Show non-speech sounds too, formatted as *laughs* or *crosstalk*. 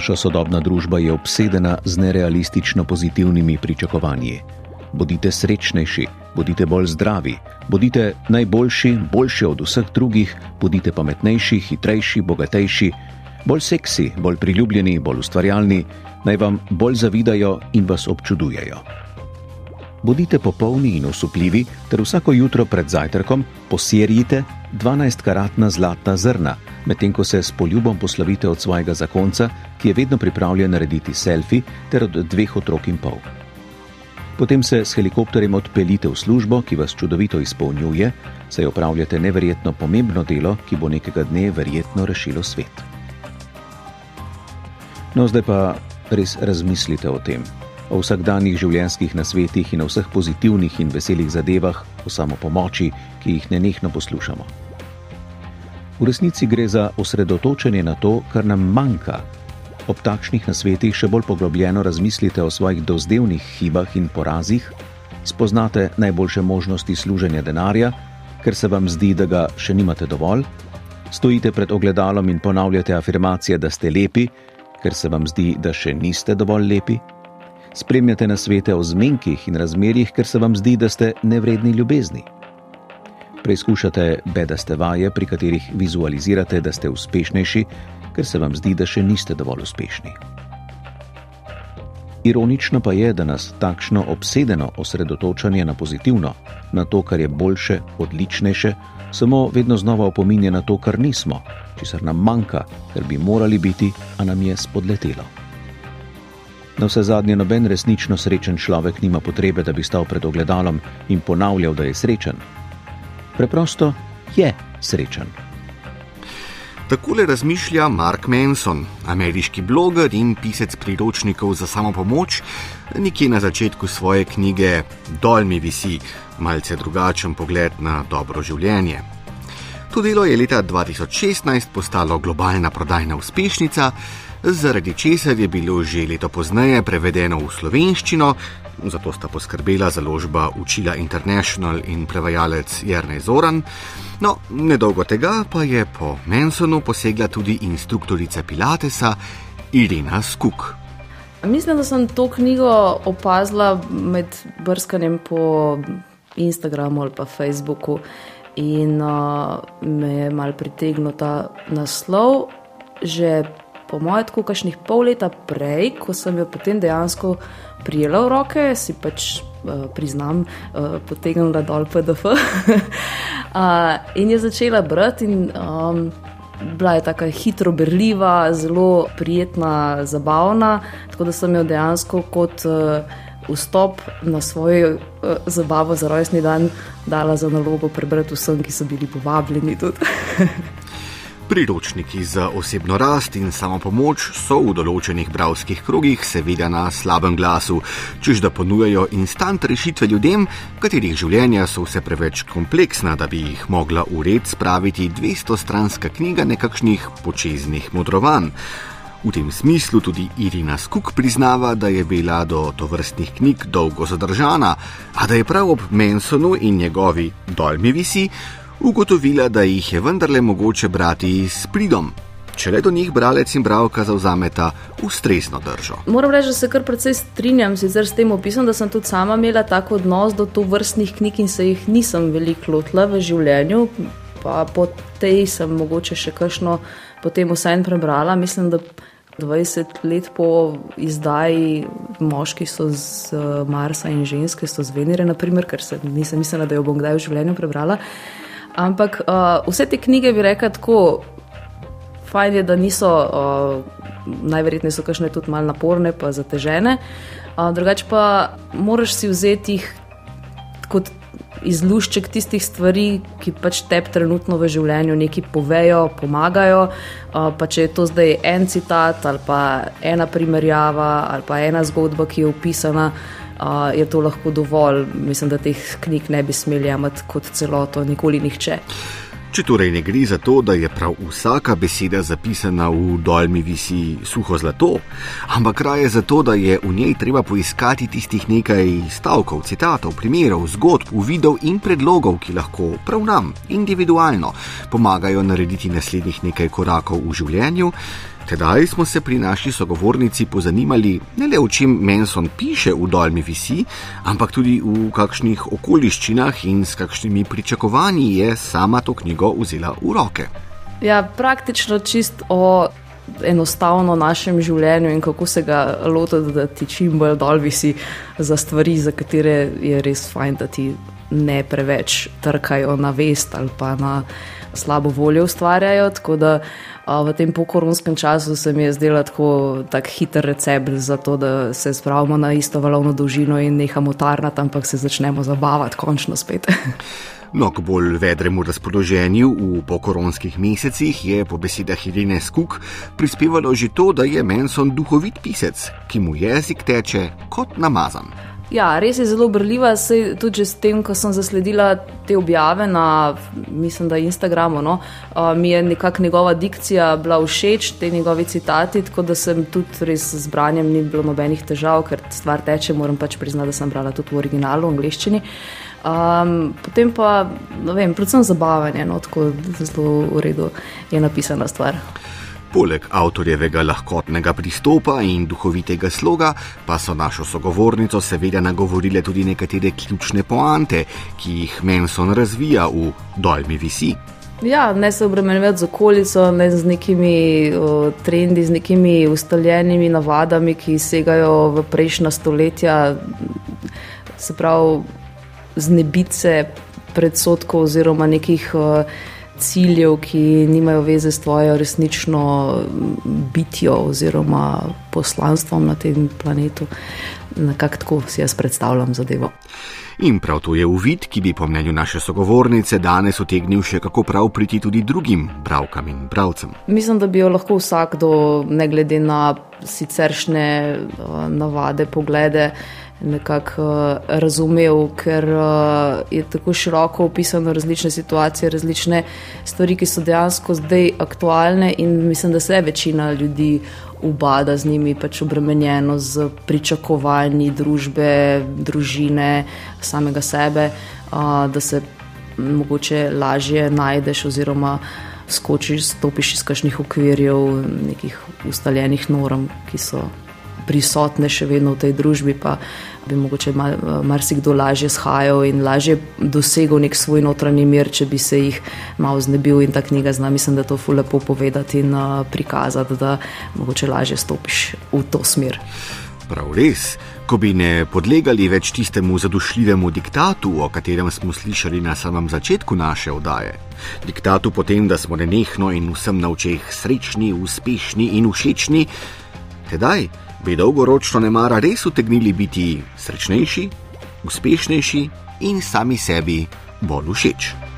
Naša sodobna družba je obsedena z nerealistično pozitivnimi pričakovanji. Bodite srečnejši, bodite bolj zdravi, bodite najboljši, boljši od vseh drugih, bodite pametnejši, hitrejši, bogatejši, bolj seksi, bolj priljubljeni, bolj ustvarjalni, naj vam bolj zavidajo in vas občudujejo. Bodite popolni in osupljivi, ter vsako jutro pred zajtrkom posirjite 12-karatna zlata zrna, medtem ko se s poljubom poslovite od svojega zakonca, ki je vedno pripravljen narediti selfi, ter od dveh otrok in pol. Potem se s helikopterjem odpeljite v službo, ki vas čudovito izpolnjuje, saj opravljate neverjetno pomembno delo, ki bo nekega dne verjetno rešilo svet. No, zdaj pa res razmislite o tem, o vsakdanjih življenjskih nasvetih in o vseh pozitivnih in veselih zadevah, o samopomoči, ki jih nenehno poslušamo. V resnici gre za osredotočenje na to, kar nam manjka. Ob takšnih nasvetih še bolj poglobljeno razmislite o svojih dozdevnih hibah in porazih, spoznate najboljše možnosti služenja denarja, ker se vam zdi, da ga še nimate dovolj, stojite pred ogledalom in ponavljate afirmacije, da ste lepi, ker se vam zdi, da še niste dovolj lepi. Spremljate na svete o zmenkih in razmerjih, ker se vam zdi, da ste nevredni ljubezni. Preizkušate bedaste vaje, pri katerih vizualizirate, da ste uspešnejši, ker se vam zdi, da še niste dovolj uspešni. Ironično pa je, da nas takšno obsedeno osredotočanje na pozitivno, na to, kar je boljše, odličnejše, samo vedno znova opominja na to, kar nismo, česar nam manjka, ker bi morali biti, a nam je spodletelo. Na vse zadnje, noben resnično srečen človek nima potrebe, da bi stal pred ogledalom in ponavljal, da je srečen. Preprosto je srečen. Takole razmišlja Mark Manson, ameriški bloger in pisec priročnikov za samo pomoč, nekje na začetku svoje knjige Dol mi visi, malce drugačen pogled na dobro življenje. To delo je leta 2016 postalo globalna prodajna uspešnica, zaradi česar je bilo že leto pozneje prevedeno v slovenščino, zato sta poskrbela založba Učila International in prevajalec Jrnej Zoran. No, nedolgo tega pa je po Mansonu posegla tudi instruktorica Pilatesa Irina Skuk. Mislim, da sem to knjigo opazila med brskanjem po Instagramu ali pa Facebooku in uh, me je mal pritegnil ta naslov. Že po mojem, tako kašnih pol leta prej, ko sem jo potem dejansko prijela v roke, si pač uh, priznam, uh, potegnila dol PDF. uh, *laughs* in je začela brati, in um, bila je tako hitro berljiva, zelo prijetna, zabavna, tako da sem jo dejansko kot. Uh, Vstop na svojo uh, zabavo za rojstni dan dala za nalogo prebrati vsem, ki so bili povabljeni. *laughs* Priročniki za osebno rast in samo pomoč so v določenih bravskih krogih seveda na slabem glasu, čež da ponujajo instant rešitve ljudem, katerih življenja so vse preveč kompleksna, da bi jih mogla v red spraviti 200-stranska knjiga nekakšnih počeznih modrovanj. V tem smislu tudi Irina Skuk priznava, da je bila do tovrstnih knjig dolgo zadržana, a da je prav ob Mansonu in njegovi dolmi visi ugotovila, da jih je vendarle mogoče brati s pridom. Če le do njih bralec in bralka zauzameta ustrezno držo. Moram reči, da se kar precej strinjam s tem opisom, da sem tudi sama imela tako odnos do to vrstnih knjig in se jih nisem veliko lotila v življenju. Pa po tej sem mogoče še kakšno potem vsaj prebrala. Mislim, da 20 let po izdaji moški so z Marsa in ženske so z Venere, naprimer, ker se nisem mislila, da jo bom kdaj v življenju prebrala. Ampak uh, vse te knjige bi rekla tako, fajn je, da niso, uh, najverjetneje so kakšne tudi malo naporne, pa zatežene. Uh, drugače pa moraš si vzeti jih kot izlušček tistih stvari, ki pač te trenutno v življenju nekaj povejo, pomagajo. Uh, pa če je to zdaj en citat ali pa ena primerjava ali pa ena zgodba, ki je opisana uh, je to lahko dovolj. Mislim, da teh knjig ne bi smeli imeti kot celoto, nikoli nihče. Če torej ne gre za to, da je prav vsaka beseda zapisana v dolmi visi suho zlato, ampak raje za to, da je v njej treba poiskati tistih nekaj stavkov, citatov, primerov, zgodb, uvidov in predlogov, ki lahko prav nam, individualno, pomagajo narediti naslednjih nekaj korakov v življenju, Tedaj smo se pri naši sogovornici pozanimali ne le o čem Manson piše v Dolmi visi, ampak tudi v kakšnih okoliščinah in s kakšnimi pričakovanji je sama to knjigo vzela v roke. Ja, praktično čist o enostavno našem življenju in kako se ga lotiti, da ti čim bolj dol visi za stvari, za katere je res fajn, da ti ne preveč trkajo na vest ali pa na slabo voljo ustvarjajo. Tako da v tem pokoronskem času se mi je zdelo tako tak hiter recept za to, da se spravimo na isto valovno dolžino in nehamo tarnati, ampak se začnemo zabavati, končno spet. *laughs* No, k bolj vedremu razpoloženju v pokoronskih mesecih je po besedah Irene Skuk prispevalo že to, da je Manson duhovit pisec, ki mu jezik teče kot namazan. Ja, res je zelo brljiva, se tudi s tem, ko sem zasledila te objave na, mislim, da Instagramu, no, mi je nekako njegova dikcija bila všeč, te njegovi citati, tako da sem tudi res z branjem ni bilo nobenih težav, ker stvar teče, moram pač priznati, da sem brala tudi v originalu, v angliščini. Um, potem pa, ne vem, predvsem zabavanje, no, tako zelo v redu je napisana stvar. Poleg avtorjevega lahkotnega pristopa in duhovitega sloga, pa so našo sogovornico seveda nagovorile tudi nekatere ključne poante, ki jih Manson razvija v Dolmi visi. Ja, ne se obremenjevati z okolico, ne z nekimi o, trendi, z nekimi ustaljenimi navadami, ki segajo v prejšnja stoletja. Se pravi, znebiti se predsotkov oziroma nekih uh, ciljev, ki nimajo veze s tvojo resnično bitjo oziroma poslanstvom na tem planetu. Nekako tako si jaz predstavljam zadevo. In prav to je uvid, ki bi po mnenju naše sogovornice danes utegnil še kako prav priti tudi drugim bravkam in bravcem. Mislim, da bi jo lahko vsakdo, ne glede na siceršne uh, navade, poglede, nekako uh, razumel, ker uh, je tako široko opisano različne situacije, različne stvari, ki so dejansko zdaj aktualne in mislim, da se večina ljudi ubada z njimi, pač obremenjeno z pričakovanji družbe, družine, samega sebe, uh, da se mogoče lažje najdeš oziroma skočiš, stopiš iz kakšnih okvirjev, nekih ustaljenih norm, ki so prisotne še vedno v tej družbi, pa bi mogoče marsikdo lažje shajal in lažje dosegel nek svoj notranji mir, če bi se jih malo znebil in ta knjiga zna, mislim, da to fu lepo povedati in prikazati, da mogoče lažje stopiš v to smer. Prav res, ko bi ne podlegali več tistemu zadušljivemu diktatu, o katerem smo slišali na samem začetku naše oddaje. Diktatu potem, da smo nenehno in vsem na očeh srečni, uspešni in všečni, tedaj bi dolgoročno ne mara res utegnili biti srečnejši, uspešnejši in sami sebi bolj všeč.